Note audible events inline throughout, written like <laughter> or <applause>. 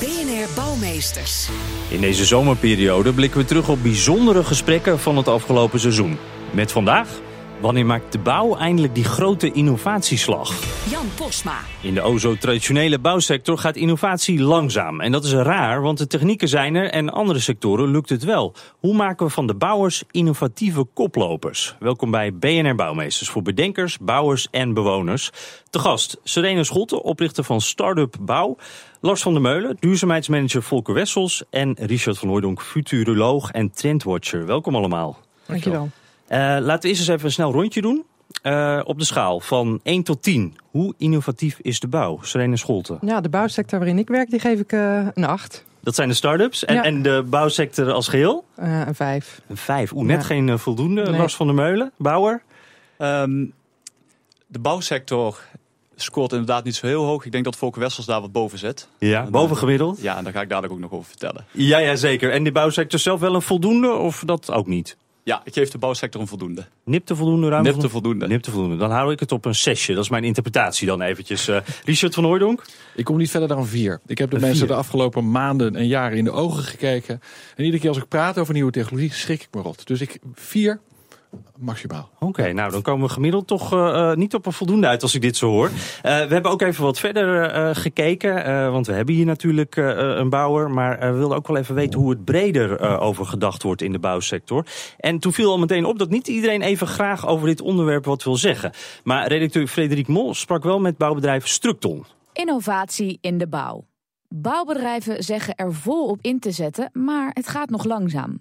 BNR Bouwmeesters. In deze zomerperiode blikken we terug op bijzondere gesprekken van het afgelopen seizoen. Met vandaag Wanneer maakt de bouw eindelijk die grote innovatieslag? Jan Posma. In de o zo traditionele bouwsector gaat innovatie langzaam. En dat is raar, want de technieken zijn er en andere sectoren lukt het wel. Hoe maken we van de bouwers innovatieve koplopers? Welkom bij BNR Bouwmeesters voor bedenkers, bouwers en bewoners. Te gast Serena Scholte, oprichter van Startup Bouw. Lars van der Meulen, duurzaamheidsmanager Volker Wessels. En Richard van Hooydonk, futuroloog en trendwatcher. Welkom allemaal. Dankjewel. Uh, laten we eerst eens even een snel rondje doen. Uh, op de schaal van 1 tot 10. Hoe innovatief is de bouw? Serene Scholte. Ja, de bouwsector waarin ik werk, die geef ik uh, een 8. Dat zijn de start-ups. En, ja. en de bouwsector als geheel? een 5. Een 5. Oeh, net ja. geen voldoende. Nee. Lars van der Meulen, bouwer? Um, de bouwsector scoort inderdaad niet zo heel hoog. Ik denk dat Volker Wessels daar wat boven zet. Ja, en, boven gemiddeld? Ja, en daar ga ik dadelijk ook nog over vertellen. Ja, ja, zeker. En de bouwsector zelf wel een voldoende of dat ook niet? Ja, ik geef de bouwsector een voldoende. Nipte voldoende ruimte? Nipte voldoende. Nipte voldoende. Dan hou ik het op een zesje. Dat is mijn interpretatie dan eventjes. Uh, Richard van Hooydonk? Ik kom niet verder dan een vier. Ik heb de een mensen vier. de afgelopen maanden en jaren in de ogen gekeken. En iedere keer als ik praat over nieuwe technologie, schrik ik me rot. Dus ik vier maximaal. Oké, okay, nou dan komen we gemiddeld toch uh, niet op een voldoende uit als ik dit zo hoor. Uh, we hebben ook even wat verder uh, gekeken, want we hebben hier natuurlijk een bouwer. Maar we wilden ook wel even weten hoe het breder over gedacht wordt in de bouwsector. En toen viel al meteen op dat niet iedereen even graag over dit onderwerp wat wil zeggen. Maar redacteur Frederik Mol sprak wel met bouwbedrijf Structon. Innovatie in de bouw. Bouwbedrijven zeggen er vol op in te zetten, maar het gaat nog langzaam.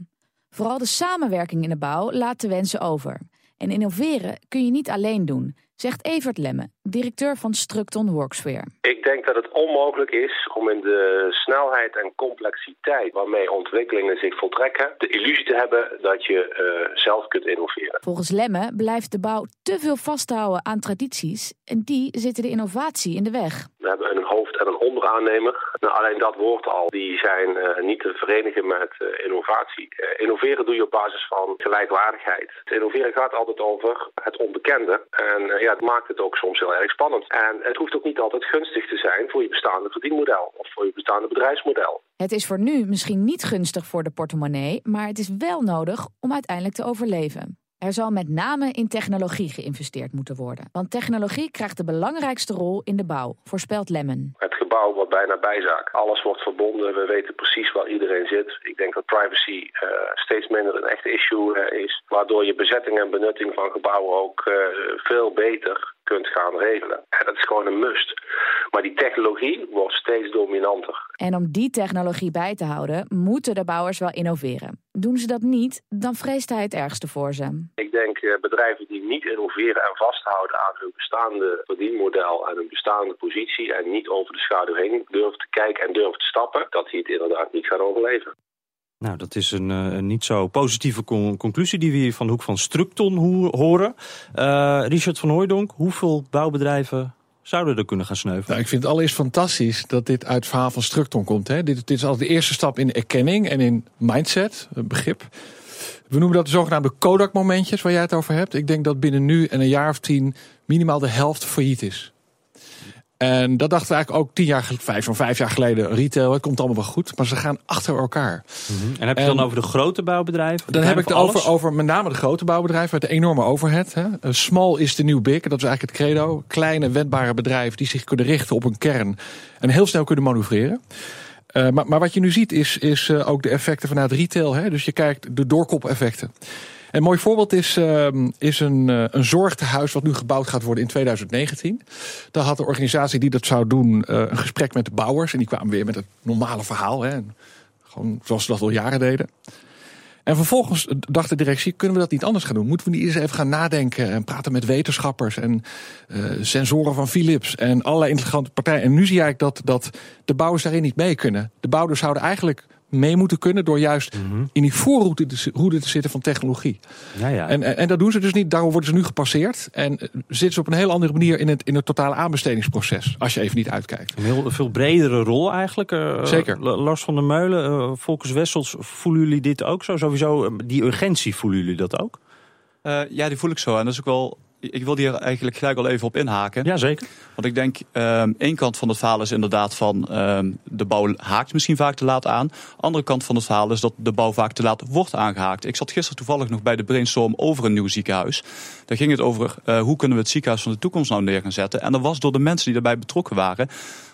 Vooral de samenwerking in de bouw laat te wensen over. En innoveren kun je niet alleen doen, zegt Evert Lemme, directeur van Structon Worksphere. Ik denk dat het onmogelijk is om in de snelheid en complexiteit waarmee ontwikkelingen zich voltrekken, de illusie te hebben dat je uh, zelf kunt innoveren. Volgens Lemme blijft de bouw te veel vasthouden aan tradities en die zitten de innovatie in de weg. We hebben een hoofd- en een onderaannemer. Nou, alleen dat woord al, die zijn uh, niet te verenigen met uh, innovatie. innoveren doe je op basis van gelijkwaardigheid. Het innoveren gaat altijd over het onbekende en ja, het maakt het ook soms heel erg spannend. En het hoeft ook niet altijd gunstig te zijn voor je bestaande verdienmodel of voor je bestaande bedrijfsmodel. Het is voor nu misschien niet gunstig voor de portemonnee, maar het is wel nodig om uiteindelijk te overleven. Er zal met name in technologie geïnvesteerd moeten worden. Want technologie krijgt de belangrijkste rol in de bouw, voorspelt Lemmen. Het gebouw wordt bijna bijzaak. Alles wordt verbonden. We weten precies waar iedereen zit. Ik denk dat privacy uh, steeds minder een echt issue uh, is. Waardoor je bezetting en benutting van gebouwen ook uh, veel beter kunt gaan regelen. En dat is gewoon een must. Maar die technologie wordt steeds dominanter. En om die technologie bij te houden, moeten de bouwers wel innoveren. Doen ze dat niet, dan vreest hij het ergste voor ze. Ik denk uh, bedrijven die niet innoveren en vasthouden aan hun bestaande verdienmodel en hun bestaande positie en niet over de schaduw heen durven te kijken en durven te stappen, dat die het inderdaad niet gaan overleven. Nou, dat is een, een niet zo positieve con conclusie die we hier van de hoek van Structon ho horen. Uh, Richard van Hooijdonk, hoeveel bouwbedrijven zouden er kunnen gaan sneuvelen? Nou, ik vind het allereerst fantastisch dat dit uit het verhaal van Structon komt. Hè. Dit, dit is altijd de eerste stap in erkenning en in mindset, begrip. We noemen dat de zogenaamde Kodak-momentjes waar jij het over hebt. Ik denk dat binnen nu en een jaar of tien minimaal de helft failliet is. En dat dachten we eigenlijk ook tien jaar, vijf, zo'n vijf jaar geleden. Retail, het komt allemaal wel goed. Maar ze gaan achter elkaar. -hmm. En heb je en, dan over de grote bouwbedrijven? Dan heb ik het over, over met name de grote bouwbedrijven. Met de enorme overhead. Hè. Small is the new big. Dat is eigenlijk het credo. Kleine, wendbare bedrijven die zich kunnen richten op een kern. En heel snel kunnen manoeuvreren. Uh, maar, maar wat je nu ziet is, is uh, ook de effecten vanuit retail. Hè. Dus je kijkt de doorkop-effecten. Een mooi voorbeeld is, uh, is een, uh, een zorgtehuis wat nu gebouwd gaat worden in 2019. Daar had de organisatie die dat zou doen uh, een gesprek met de bouwers. En die kwamen weer met het normale verhaal. Hè, gewoon zoals ze dat al jaren deden. En vervolgens dacht de directie, kunnen we dat niet anders gaan doen? Moeten we niet eens even gaan nadenken en praten met wetenschappers en uh, sensoren van Philips en allerlei interessante partijen. En nu zie ik dat, dat de bouwers daarin niet mee kunnen. De bouwers zouden eigenlijk mee moeten kunnen door juist Mhm. in die voorroute te, route te zitten van technologie. Ja, ja. En, en, en dat doen ze dus niet, daarom worden ze nu gepasseerd. En eh, zitten ze op een heel andere manier in het, in het totale aanbestedingsproces, als je even niet uitkijkt. Een heel veel bredere rol eigenlijk. eh, Zeker. La- Lars van der Meulen, Volkers Wessels, voelen jullie dit ook zo? Sowieso, die urgentie, voelen jullie dat ook? Eh, ja, die voel ik zo. En dat is ook wel. Ik wil hier eigenlijk gelijk al even op inhaken. Jazeker. Want ik denk, ehm één kant van het verhaal is inderdaad van ehm, de bouw haakt misschien vaak te laat aan. Andere kant van het verhaal is dat de bouw vaak te laat wordt aangehaakt. Ik zat gisteren toevallig nog bij de brainstorm over een nieuw ziekenhuis. Daar ging het over eh, hoe kunnen we het ziekenhuis van de toekomst nou neer gaan zetten. En er was door de mensen die daarbij betrokken waren,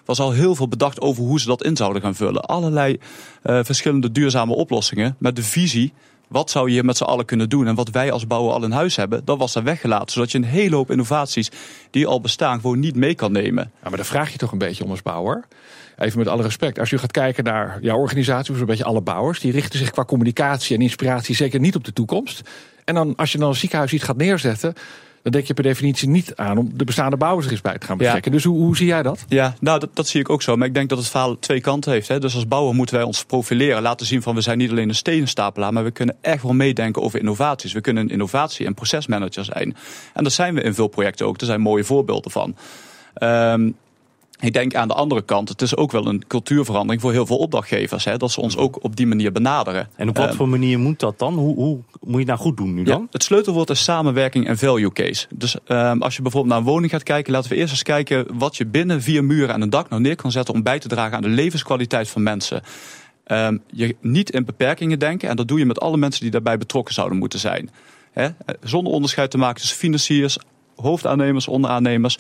was al heel veel bedacht over hoe ze dat in zouden gaan vullen. Allerlei eh, verschillende duurzame oplossingen met de visie. Wat zou je met z'n allen kunnen doen? En wat wij als bouwer al in huis hebben, dat was daar weggelaten. Zodat je een hele hoop innovaties die al bestaan gewoon niet mee kan nemen. Ja, maar daar vraag je toch een beetje om als bouwer. Even met alle respect. Als je gaat kijken naar jouw organisatie, zo'n beetje alle bouwers, die richten zich qua communicatie en inspiratie zeker niet op de toekomst. En dan als je dan een ziekenhuis iets gaat neerzetten, dan denk je per definitie niet aan om de bestaande bouwers er eens bij te gaan betrekken. Dus hoe, hoe zie jij dat? Ja, nou dat, dat zie ik ook zo. Maar ik denk dat het verhaal twee kanten heeft. Hè. Dus als bouwer moeten wij ons profileren. Laten zien van we zijn niet alleen een stenenstapelaar. Maar we kunnen echt wel meedenken over innovaties. We kunnen een innovatie- en procesmanager zijn. En dat zijn we in veel projecten ook. Er zijn mooie voorbeelden van. Ehm, ik denk aan de andere kant, het is ook wel een cultuurverandering voor heel veel opdrachtgevers. Hè, dat ze ons ook op die manier benaderen. En op wat Ehm, voor manier moet dat dan? Hoe, hoe moet je het nou goed doen nu dan? ja, het sleutelwoord is samenwerking en value case. Dus ehm, als je bijvoorbeeld naar een woning gaat kijken, laten we eerst eens kijken wat je binnen vier muren en een dak nou neer kan zetten om bij te dragen aan de levenskwaliteit van mensen. Ehm, je niet in beperkingen denken en dat doe je met alle mensen die daarbij betrokken zouden moeten zijn. Hè? Eh, Zonder onderscheid te maken tussen financiers, hoofdaannemers, onderaannemers.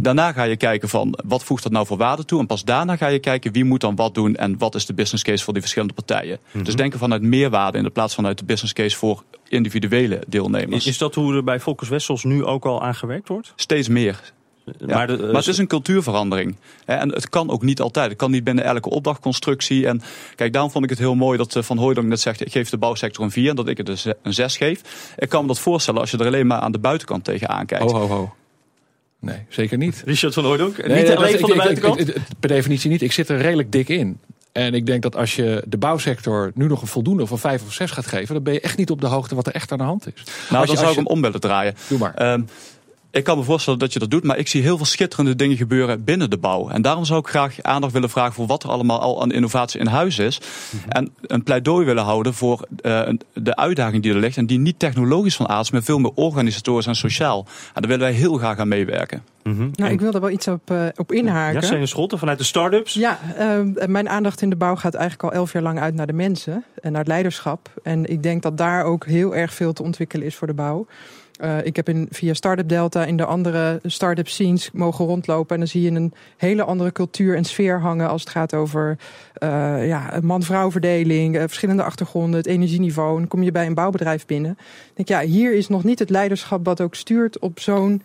Daarna ga je kijken van wat voegt dat nou voor waarde toe. En pas daarna ga je kijken wie moet dan wat doen en wat is de business case voor die verschillende partijen. Dus denken vanuit meerwaarde in de plaats vanuit de business case voor individuele deelnemers. Is, dat hoe er bij Volkers Wessels nu ook al aan gewerkt wordt? Steeds meer. Ja, Maar, de- maar het is een cultuurverandering. En het kan ook niet altijd. Het kan niet binnen elke opdrachtconstructie. En kijk, daarom vond ik het heel mooi dat eh, Van Hooydonk net zegt... ik geef de bouwsector een 4 en dat ik het een 6 geef. Ik kan me dat voorstellen als je er alleen maar aan de buitenkant tegenaan kijkt. Ho, ho, ho. Nee, zeker niet. Richard van Hooydonk? Nee, niet nee, alleen dat- van de ik- buitenkant? ik- ik- per definitie niet. Ik zit er redelijk dik in. En ik denk dat als je de bouwsector nu nog een voldoende van vijf of zes gaat geven, dan ben je echt niet op de hoogte wat er echt aan de hand is. nou, als dan je- zou als ik hem om willen draaien. Doe maar. Ehm, ik kan me voorstellen dat je dat doet, maar ik zie heel veel schitterende dingen gebeuren binnen de bouw. En daarom zou ik graag aandacht willen vragen voor wat er allemaal al aan innovatie in huis is. En een pleidooi willen houden voor eh, de uitdaging die er ligt. En die niet technologisch van aard is, maar veel meer organisatorisch en sociaal. En daar willen wij heel graag aan meewerken. Mhm. Nou, ik wil daar wel iets op, eh, op Ja, inhaken. Sene Schotten vanuit de start-ups. Ja, eh, mijn aandacht in de bouw gaat eigenlijk al elf jaar lang uit naar de mensen en naar het leiderschap. En ik denk dat daar ook heel erg veel te ontwikkelen is voor de bouw. Eh, ik heb in, via Startup Delta in de andere start-up scenes mogen rondlopen. En dan zie je een hele andere cultuur en sfeer hangen als het gaat over eh, ja, man-vrouw verdeling, eh, verschillende achtergronden, het energieniveau. En dan kom je bij een bouwbedrijf binnen. Ik denk, ja, hier is nog niet het leiderschap wat ook stuurt op zo'n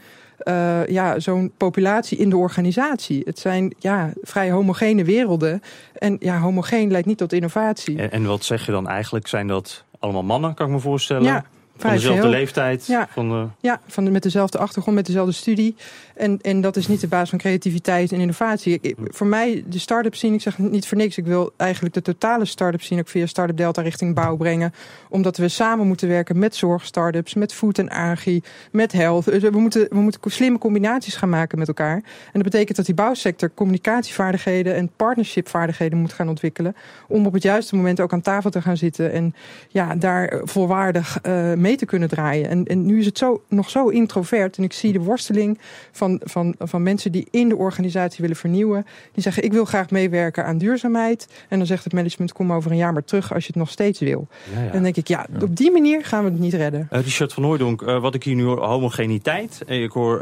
ja, zo'n populatie in de organisatie. Het zijn ja, vrij homogene werelden. En ja, homogeen leidt niet tot innovatie. En, en wat zeg je dan eigenlijk? Zijn dat allemaal mannen, kan ik me voorstellen? Ja, van dezelfde leeftijd? Ja. Van de... Ja, van de, met dezelfde achtergrond, met dezelfde studie. En, en dat is niet de basis van creativiteit en innovatie. Ik- voor mij, de start-up scene, ik zeg niet voor niks. Ik wil eigenlijk de totale start-up scene ook via Startup Delta richting bouw brengen. Omdat we samen moeten werken met zorgstartups, met food en agri, met health. Dus we moeten, we moeten slimme combinaties gaan maken met elkaar. En dat betekent dat die bouwsector communicatievaardigheden en partnershipvaardigheden moet gaan ontwikkelen. Om op het juiste moment ook aan tafel te gaan zitten en ja, daar volwaardig eh, mee te kunnen draaien. En, en nu is het zo, nog zo introvert. En ik zie de worsteling van, van, van mensen die in de organisatie willen vernieuwen. Die zeggen, ik wil graag meewerken aan duurzaamheid. En dan zegt het management, kom over een jaar maar terug als je het nog steeds wil. Ja, ja. En dan denk ik, ja, op die manier gaan we het niet redden. Eh, Richard van Hooydonk, eh, wat ik hier nu hoor, homogeniteit. Eh, Ik hoor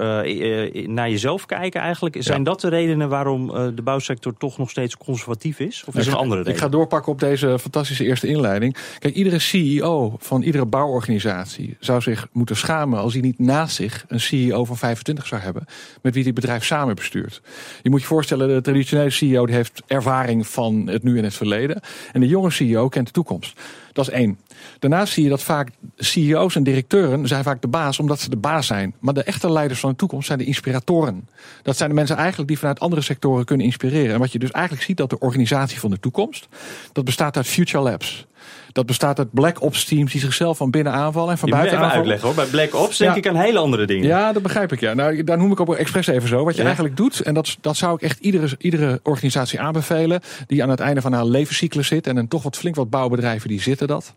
naar jezelf kijken eigenlijk. Zijn dat de redenen waarom eh, de bouwsector toch nog steeds conservatief is? Of is er een andere reden? Ik ga doorpakken op deze fantastische eerste inleiding. Kijk, iedere CEO van iedere bouworganisatie zou zich moeten schamen als hij niet naast zich een CEO van 25 zou hebben, met wie het bedrijf samen bestuurt. Je moet je voorstellen, de traditionele CEO die heeft ervaring van het nu en het verleden. En de jonge CEO kent de toekomst. Dat is één. Daarnaast zie je dat vaak CEO's en directeuren zijn vaak de baas omdat ze de baas zijn. Maar de echte leiders van de toekomst zijn de inspiratoren. Dat zijn de mensen eigenlijk die vanuit andere sectoren kunnen inspireren. En wat je dus eigenlijk ziet dat de organisatie van de toekomst, dat bestaat uit Future Labs. Dat bestaat uit Black Ops teams die zichzelf van binnen aanvallen en van Je buiten aanvallen. uitleggen hoor. Bij Black Ops denk Ja. ik aan hele andere dingen. Ja, dat begrijp ik. Ja. Nou, daar noem ik ook expres even zo. Wat je Ja. eigenlijk doet, en dat, dat zou ik echt iedere, iedere organisatie aanbevelen, die aan het einde van haar levenscyclus zit, en een toch wat flink wat bouwbedrijven die zitten dat.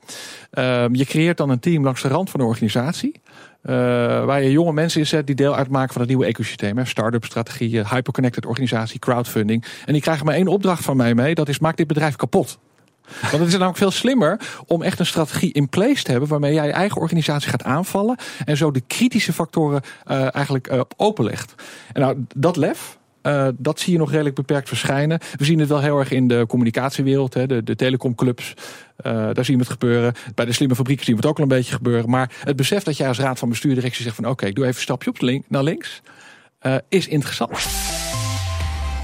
Ehm, je creëert dan een team langs de rand van de organisatie. eh, waar je jonge mensen in zet die deel uitmaken van het nieuwe ecosysteem. Start-up strategieën, hyperconnected organisatie, crowdfunding. En die krijgen maar één opdracht van mij mee. Dat is maak dit bedrijf kapot. Want het is namelijk veel slimmer om echt een strategie in place te hebben waarmee jij je eigen organisatie gaat aanvallen en zo de kritische factoren eh, eigenlijk eh, openlegt. En nou, dat lef, eh, dat zie je nog redelijk beperkt verschijnen. We zien het wel heel erg in de communicatiewereld, hè, de, de telecomclubs. Daar zien we het gebeuren. Bij de slimme fabrieken zien we het ook al een beetje gebeuren. Maar het besef dat jij als raad van bestuur directie zegt van oké, ik doe even een stapje op link, naar links, is interessant.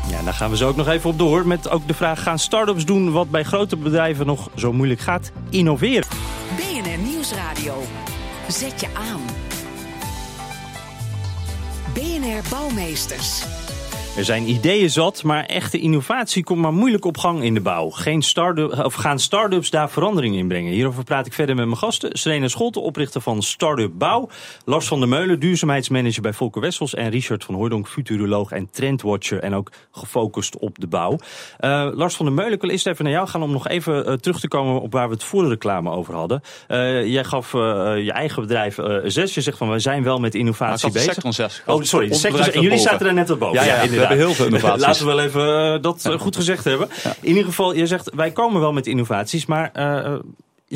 Ja, daar gaan we zo ook nog even op door. Met ook de vraag, gaan start-ups doen wat bij grote bedrijven nog zo moeilijk gaat? Innoveren. BNR Nieuwsradio. Zet je aan. BNR Bouwmeesters. Er zijn ideeën zat, maar echte innovatie komt maar moeilijk op gang in de bouw. Geen start of gaan start-ups daar verandering in brengen? Hierover praat ik verder met mijn gasten. Serena Scholte, oprichter van Startup Bouw. Lars van der Meulen, duurzaamheidsmanager bij Volker Wessels. En Richard van Hooydonk, futuroloog en trendwatcher. En ook gefocust op de bouw. Eh, Lars van der Meulen, ik wil eerst even naar jou gaan om nog even eh, terug te komen op waar we het voor de reclame over hadden. Eh, jij gaf je eigen bedrijf zes. Je zegt van, we zijn wel met Nou, innovatie de bezig. sector 6. Oh, sorry. sector- en jullie zaten er net op boven. Ja, ja, inderdaad. Hebben heel veel <laughs> innovaties. Laten we wel even eh, dat goed gezegd hebben. In ieder geval, je zegt, wij komen wel met innovaties, maar eh,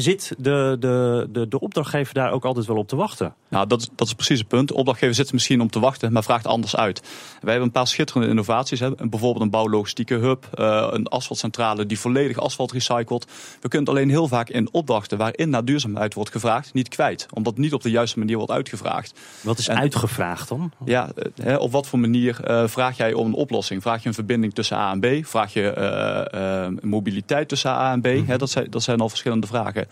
zit de, de, de, de opdrachtgever daar ook altijd wel op te wachten? Nou, dat, is- dat is precies het punt. De opdrachtgever zit er misschien om te wachten, maar vraagt anders uit. Wij hebben een paar schitterende innovaties. Hè. Bijvoorbeeld een bouwlogistieke hub, eh, een asfaltcentrale die volledig asfalt recycelt. We kunnen het alleen heel vaak in opdrachten waarin naar duurzaamheid wordt gevraagd, niet kwijt. Omdat niet op de juiste manier wordt uitgevraagd. Wat is En- uitgevraagd dan? Ja, eh, hè, op wat voor manier eh, vraag jij om een oplossing? Vraag je een verbinding tussen A en B? Vraag je mobiliteit tussen A en B? Hè, dat, zijn, dat zijn al verschillende vragen.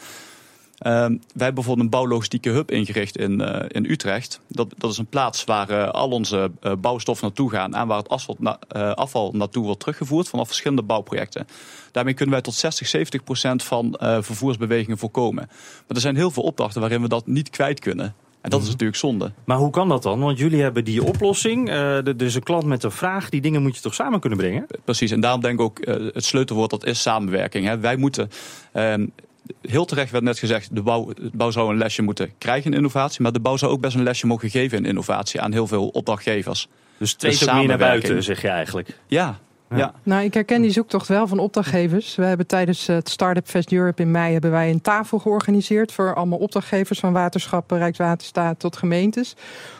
Ehm, wij hebben bijvoorbeeld een bouwlogistieke hub ingericht in, eh, in Utrecht. Dat, dat is een plaats waar eh, al onze eh, bouwstoffen naartoe gaan en waar het asfalt na- afval naartoe wordt teruggevoerd vanaf verschillende bouwprojecten. Daarmee kunnen wij tot 60, 70 procent van vervoersbewegingen voorkomen. Maar er zijn heel veel opdrachten waarin we dat niet kwijt kunnen. En dat is natuurlijk zonde. Maar hoe kan dat dan? Want jullie hebben die oplossing. er is een klant met een vraag. Die dingen moet je toch samen kunnen brengen? Precies, en daarom denk ik ook, het sleutelwoord dat is samenwerking. Hè. Wij moeten, ehm, heel terecht werd net gezegd, de bouw, de bouw zou een lesje moeten krijgen in innovatie. Maar de bouw zou ook best een lesje mogen geven in innovatie aan heel veel opdrachtgevers. Dus De ook meer naar buiten, samenwerking. zeg je eigenlijk. Ja, Ja. ja. Nou, ik herken die zoektocht wel van opdrachtgevers. We hebben tijdens het Startup Fest Europe in mei hebben wij een tafel georganiseerd voor allemaal opdrachtgevers van waterschappen, Rijkswaterstaat tot gemeentes.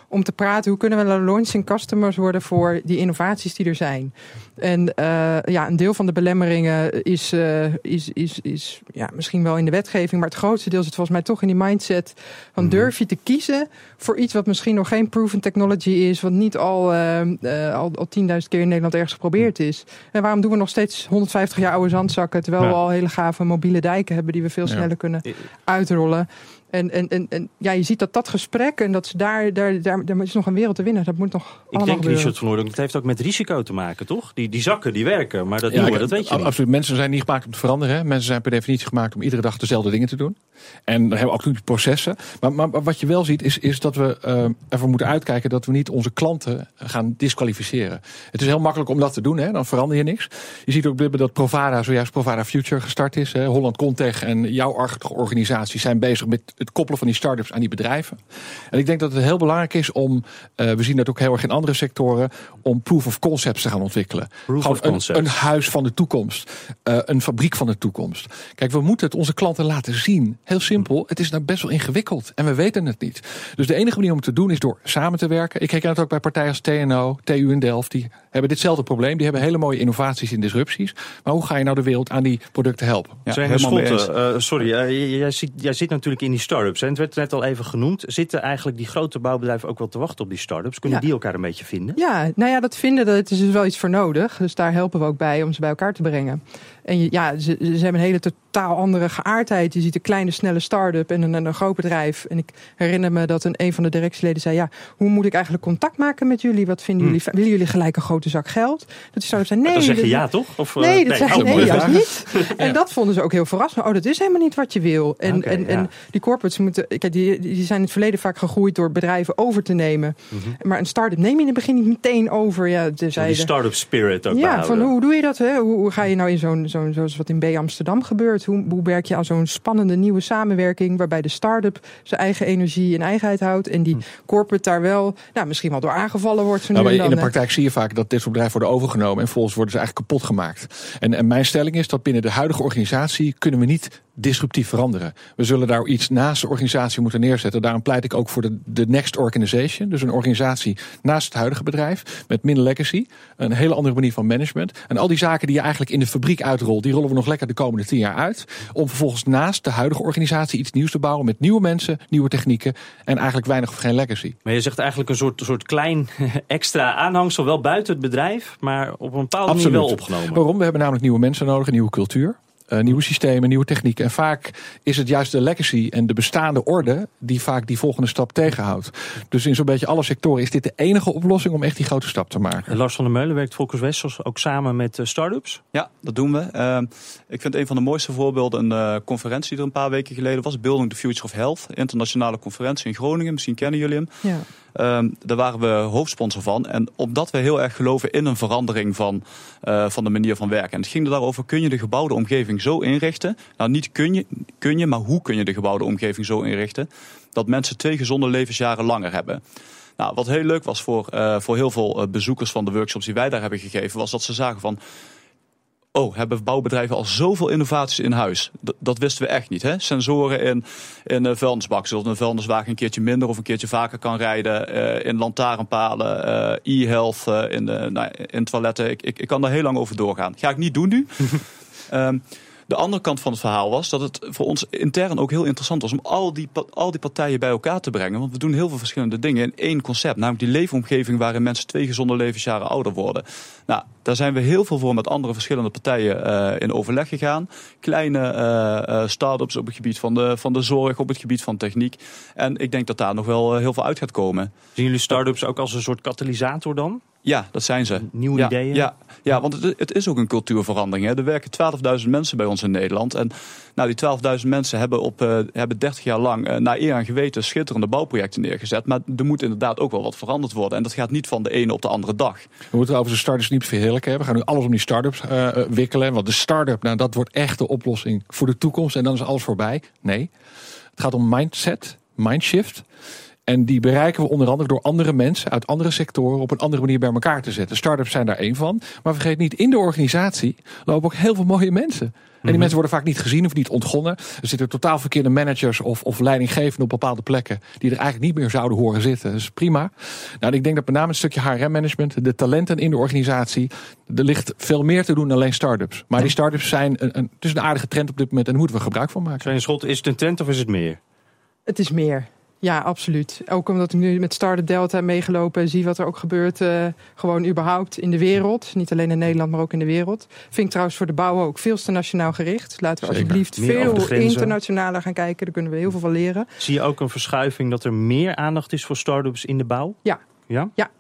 Om te praten hoe kunnen we launching customers worden voor die innovaties die er zijn. En eh, ja, een deel van de belemmeringen is, eh, is, is, is ja, misschien wel in de wetgeving, maar het grootste deel zit volgens mij toch in die mindset van Mhm. durf je te kiezen voor iets wat misschien nog geen proven technology is, wat niet al, eh, al, al 10.000 keer in Nederland ergens geprobeerd is. En waarom doen we nog steeds 150 jaar oude zandzakken, terwijl Ja. we al hele gave mobiele dijken hebben die we veel Ja. sneller kunnen uitrollen. En, en, en, en ja, je ziet dat dat gesprek en dat ze daar, daar, daar, daar is nog een wereld te winnen. Dat moet nog Ik denk, gebeuren. Richard van Hooydonk, het heeft ook met risico te maken, toch? Die, die zakken, die werken, maar dat Ja, nieuwe, dat weet je niet. Absoluut. Mensen zijn niet gemaakt om te veranderen. Hè. Mensen zijn per definitie gemaakt om iedere dag dezelfde dingen te doen. En dan hebben we ook natuurlijk processen. Maar, maar, maar wat je wel ziet, is, is dat we eh, ervoor moeten uitkijken dat we niet onze klanten gaan disqualificeren. Het is heel makkelijk om dat te doen, hè. dan verander je niks. Je ziet ook dat Provada, zojuist Provada Future gestart is. Hè. Holland Contech en jouw organisatie zijn bezig met het koppelen van die start-ups aan die bedrijven. En ik denk dat het heel belangrijk is om, eh, we zien dat ook heel erg in andere sectoren, om proof of concepts te gaan ontwikkelen. Proof Gewoon of een- concept. Een, huis van de toekomst. Eh, een fabriek van de toekomst. Kijk, we moeten het onze klanten laten zien. Heel simpel. Het is nou best wel ingewikkeld. En we weten het niet. Dus de enige manier om het te doen is door samen te werken. Ik herken het ook bij partijen als TNO, TU in Delft. Die hebben ditzelfde probleem. Die hebben hele mooie innovaties en disrupties. Maar hoe ga je nou de wereld aan die producten helpen? Ja, Zijn helemaal eens. eh, sorry, jij, zit, jij zit natuurlijk in die start-ups. En het werd net al even genoemd. Zitten eigenlijk die grote bouwbedrijven ook wel te wachten op die start-ups? Kunnen Ja. die elkaar een beetje vinden? Ja, nou ja, dat vinden, dat is dus wel iets voor nodig. Dus daar helpen we ook bij om ze bij elkaar te brengen. En ja, ze, ze hebben een hele totaal andere geaardheid. Je ziet een kleine, snelle start-up en een, een groot bedrijf. En ik herinner me dat een, een van de directieleden zei... ja, hoe moet ik eigenlijk contact maken met jullie? Wat vinden jullie? Willen jullie gelijk een grote zak geld? Dat die start-up zei, nee. Dan zeg je dat- ja, toch? Of, eh, Nee, dat nee, oh, nee, juist niet. <laughs> En dat vonden ze ook heel verrassend. Oh, dat is helemaal niet wat je wil. En, en, ja. en die corporates moeten, kijk, die, die zijn in het verleden vaak gegroeid door bedrijven over te nemen. Mhm. Maar een start-up neem je in het begin niet meteen over. Ja, de, Die start-up spirit ook ja, behouden. van hoe doe je dat? Hè? Hoe, hoe ga je nou in zo'n, zo'n zoals wat in B Amsterdam gebeurt? Hoe, hoe werk je aan zo'n spannende nieuwe samenwerking waarbij de start-up zijn eigen energie en eigenheid houdt en die corporate daar wel, nou, misschien wel door aangevallen wordt. Nou, in de dan, praktijk zie je vaak dat dit soort bedrijven worden overgenomen en volgens worden ze eigenlijk kapot gemaakt. En, en mijn stelling is dat binnen de huidige organisatie kunnen we niet disruptief veranderen. We zullen daar iets naast de organisatie moeten neerzetten. Daarom pleit ik ook voor de, de next organization. Dus een organisatie naast het huidige bedrijf met minder legacy, een hele andere manier van management. En al die zaken die je eigenlijk in de fabriek uitrolt, die rollen we nog lekker de komende tien jaar uit. Om vervolgens naast de huidige organisatie iets nieuws te bouwen met nieuwe mensen, nieuwe technieken en eigenlijk weinig of geen legacy. Maar je zegt eigenlijk een soort, soort klein <laughs> extra aanhangsel, wel buiten het bedrijf, maar op een bepaalde manier wel opgenomen. Waarom? We hebben namelijk nieuwe mensen nodig, een nieuwe cultuur. Eh, nieuwe systemen, nieuwe technieken. En vaak is het juist de legacy en de bestaande orde die vaak die volgende stap tegenhoudt. Dus in zo'n beetje alle sectoren is dit de enige oplossing om echt die grote stap te maken. En Lars van der Meulen werkt Volkers Wessels ook samen met eh, start-ups. Ja, dat doen we. Ehm, ik vind een van de mooiste voorbeelden een eh, conferentie die er een paar weken geleden was. Building the Future of Health. Internationale conferentie in Groningen. Misschien kennen jullie hem. Ja. Ehm, daar waren we hoofdsponsor van. En omdat we heel erg geloven in een verandering van, eh, van de manier van werken. En het ging er daarover, kun je de gebouwde omgeving zo inrichten? Nou, niet kun je, kun je, maar hoe kun je de gebouwde omgeving zo inrichten? Dat mensen twee gezonde levensjaren langer hebben. Nou, wat heel leuk was voor, eh, voor heel veel eh, bezoekers van de workshops die wij daar hebben gegeven, was dat ze zagen van. Oh, hebben bouwbedrijven al zoveel innovaties in huis? Dat wisten we echt niet. Hè? Sensoren in, in een vuilnisbak, zodat een vuilniswagen een keertje minder of een keertje vaker kan rijden. eh, in lantaarnpalen, eh, e-health, eh, in, de, nou, in toiletten. Ik, ik, ik kan daar heel lang over doorgaan. Ga ik niet doen nu. <laughs> Ehm, de andere kant van het verhaal was dat het voor ons intern ook heel interessant was om al die, al die partijen bij elkaar te brengen. Want we doen heel veel verschillende dingen in één concept. Namelijk die leefomgeving waarin mensen twee gezonde levensjaren ouder worden. Nou, daar zijn we heel veel voor met andere verschillende partijen eh, in overleg gegaan. Kleine eh, start-ups op het gebied van de, van de zorg, op het gebied van techniek. En ik denk dat daar nog wel heel veel uit gaat komen. Zien jullie start-ups ook als een soort katalysator dan? Ja, dat zijn ze. Nieuwe ja, ideeën? Ja, ja want het, het is ook een cultuurverandering. Hè. Er werken 12.000 mensen bij ons in Nederland. En nou, die 12.000 mensen hebben, op, eh, hebben 30 jaar lang eh, naar eer en geweten schitterende bouwprojecten neergezet. Maar er moet inderdaad ook wel wat veranderd worden. En dat gaat niet van de ene op de andere dag. We moeten over de startups niet verheerlijken. hè. We gaan nu alles om die startups eh, wikkelen. Want de start-up, nou, dat wordt echt de oplossing voor de toekomst. En dan is alles voorbij. Nee. Het gaat om mindset, mindshift. En die bereiken we onder andere door andere mensen uit andere sectoren op een andere manier bij elkaar te zetten. Startups zijn daar één van. Maar vergeet niet, in de organisatie lopen ook heel veel mooie mensen. En die mensen worden vaak niet gezien of niet ontgonnen. Er zitten totaal verkeerde managers of, of leidinggevenden op bepaalde plekken. die er eigenlijk niet meer zouden horen zitten. Dat is prima. Nou, ik denk dat met name het stukje HRM-management, de talenten in de organisatie. er ligt veel meer te doen dan alleen start-ups. Maar die start-ups zijn een, een, het is een aardige trend op dit moment en daar moeten we gebruik van maken. Zijn schot, is het een trend of is het meer? Het is meer. Ja, absoluut. Ook omdat ik nu met Startup Delta meegelopen en zie wat er ook gebeurt. eh, gewoon überhaupt in de wereld. Niet alleen in Nederland, maar ook in de wereld. Vind ik trouwens voor de bouw ook veel te nationaal gericht. Laten we Zeker. alsjeblieft Meer veel internationaler gaan kijken. Daar kunnen we heel veel van leren. Zie je ook een verschuiving dat er meer aandacht is voor start-ups in de bouw? Ja. Ja? Ja,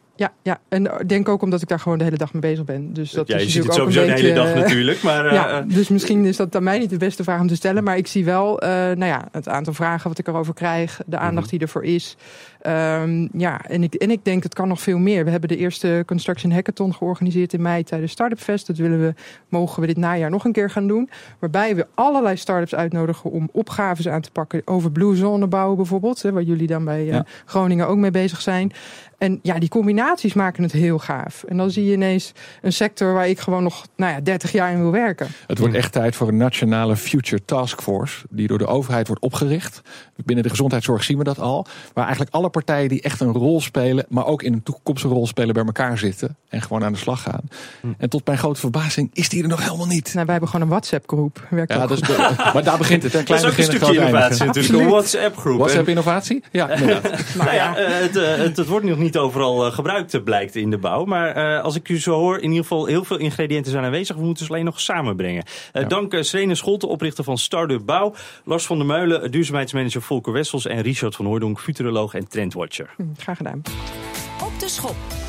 ja, en ik denk ook omdat ik daar gewoon de hele dag mee bezig ben. Dus dat ja, is je ziet het sowieso een de hele beetje, dag eh, natuurlijk. Maar, <laughs> eh, Ja, eh, dus misschien is dat aan mij niet de beste vraag om te stellen. Maar ik zie wel eh, nou ja, het aantal vragen wat ik erover krijg. De aandacht Mhm. die ervoor is. Ehm, ja, en ik, en ik denk het kan nog veel meer. We hebben de eerste Construction Hackathon georganiseerd in mei tijdens Startup Fest. Dat willen we, mogen we dit najaar nog een keer gaan doen. Waarbij we allerlei startups uitnodigen om opgaves aan te pakken. Over blue zone bouwen bijvoorbeeld. Hè, waar jullie dan bij eh, Ja. Groningen ook mee bezig zijn. En ja, die combinaties maken het heel gaaf. En dan zie je ineens een sector waar ik gewoon nog nou ja, 30 jaar in wil werken. Het wordt echt tijd voor een nationale Future Task Force. Die door de overheid wordt opgericht. Binnen de gezondheidszorg zien we dat al. Waar eigenlijk alle partijen die echt een rol spelen, maar ook in een toekomstige rol spelen bij elkaar zitten en gewoon aan de slag gaan. Hm. En tot mijn grote verbazing is die er nog helemaal niet. Nou, wij hebben gewoon een WhatsApp-groep. Werkt Ja, ook dat is goed. de- maar daar begint het. Hè. Dat is Klein ook een stukje innovatie natuurlijk. Een WhatsApp-groep. WhatsApp En- innovatie? Ja, <laughs> inderdaad. Nou ja, eh, het, eh, het, het wordt nog niet overal eh, gebruikt, eh, blijkt in de bouw. Maar eh, als ik u zo hoor, in ieder geval heel veel ingrediënten zijn aanwezig. We moeten ze alleen nog samenbrengen. Eh, Dank uh, Serene Scholte, oprichter van Startup Bouw. Lars van der Meulen, duurzaamheidsmanager Volker Wessels. En Richard van Hooydonk, futuroloog en trendwatcher. Hm, Graag gedaan. Op de schop.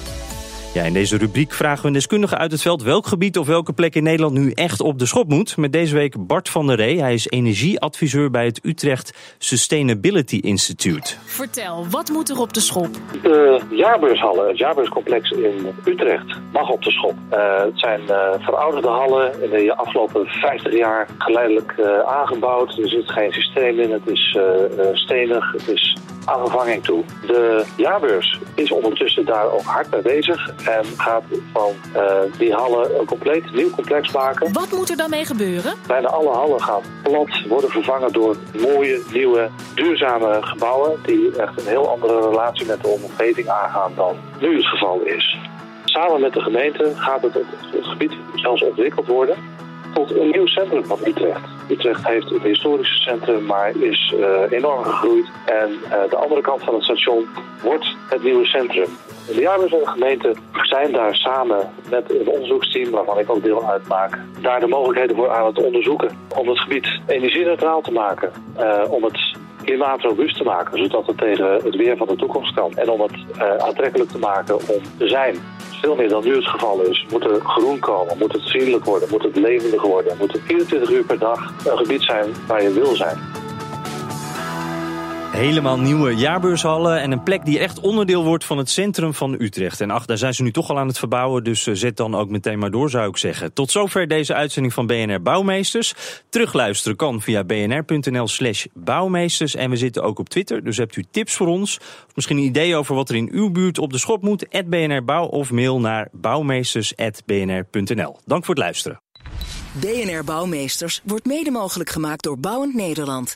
Ja, in deze rubriek vragen we een deskundige uit het veld welk gebied of welke plek in Nederland nu echt op de schop moet. Met deze week Bart van der Ree. Hij is energieadviseur bij het Utrecht Sustainability Institute. Vertel, wat moet er op de schop? De jaarbeurshallen, het jaarbeurscomplex in Utrecht, mag op de schop. Eh, het zijn eh, verouderde hallen, in de afgelopen 50 jaar geleidelijk eh, aangebouwd. Er zit geen systeem in, het is eh, eh, stenig, het is aan vervanging toe. De jaarbeurs is ondertussen daar ook hard mee bezig en gaat van eh, die hallen een compleet nieuw complex maken. Wat moet er dan mee gebeuren? Bijna alle hallen gaan plat worden vervangen door mooie, nieuwe, duurzame gebouwen die echt een heel andere relatie met de omgeving aangaan dan nu het geval is. Samen met de gemeente gaat het, het gebied zelfs ontwikkeld worden een nieuw centrum van Utrecht. Utrecht heeft het historische centrum, maar is eh, enorm gegroeid. En eh, de andere kant van het station wordt het nieuwe centrum. De jaarbeurs en de gemeente zijn daar samen met een onderzoeksteam, waarvan ik ook deel uitmaak, daar de mogelijkheden voor aan het onderzoeken. Om het gebied energie-neutraal te maken, eh, om het klimaatrobuust te maken, zodat het tegen het weer van de toekomst kan. En om het eh, aantrekkelijk te maken om te zijn. Veel meer dan nu het geval is. Moet er groen komen, moet het vriendelijk worden, moet het levendig worden. Moet het 24 uur per dag een gebied zijn waar je wil zijn. Helemaal nieuwe jaarbeurshallen en een plek die echt onderdeel wordt van het centrum van Utrecht. En ach, daar zijn ze nu toch al aan het verbouwen, dus eh, zet dan ook meteen maar door zou ik zeggen. Tot zover deze uitzending van BNR Bouwmeesters. Terugluisteren kan via bnr.nl slash bouwmeesters. En we zitten ook op Twitter, dus hebt u tips voor ons? Of misschien een idee over wat er in uw buurt op de schop moet? BNR Bouw of mail naar bouwmeesters.bnr.nl. Dank voor het luisteren. BNR Bouwmeesters wordt mede mogelijk gemaakt door Bouwend Nederland.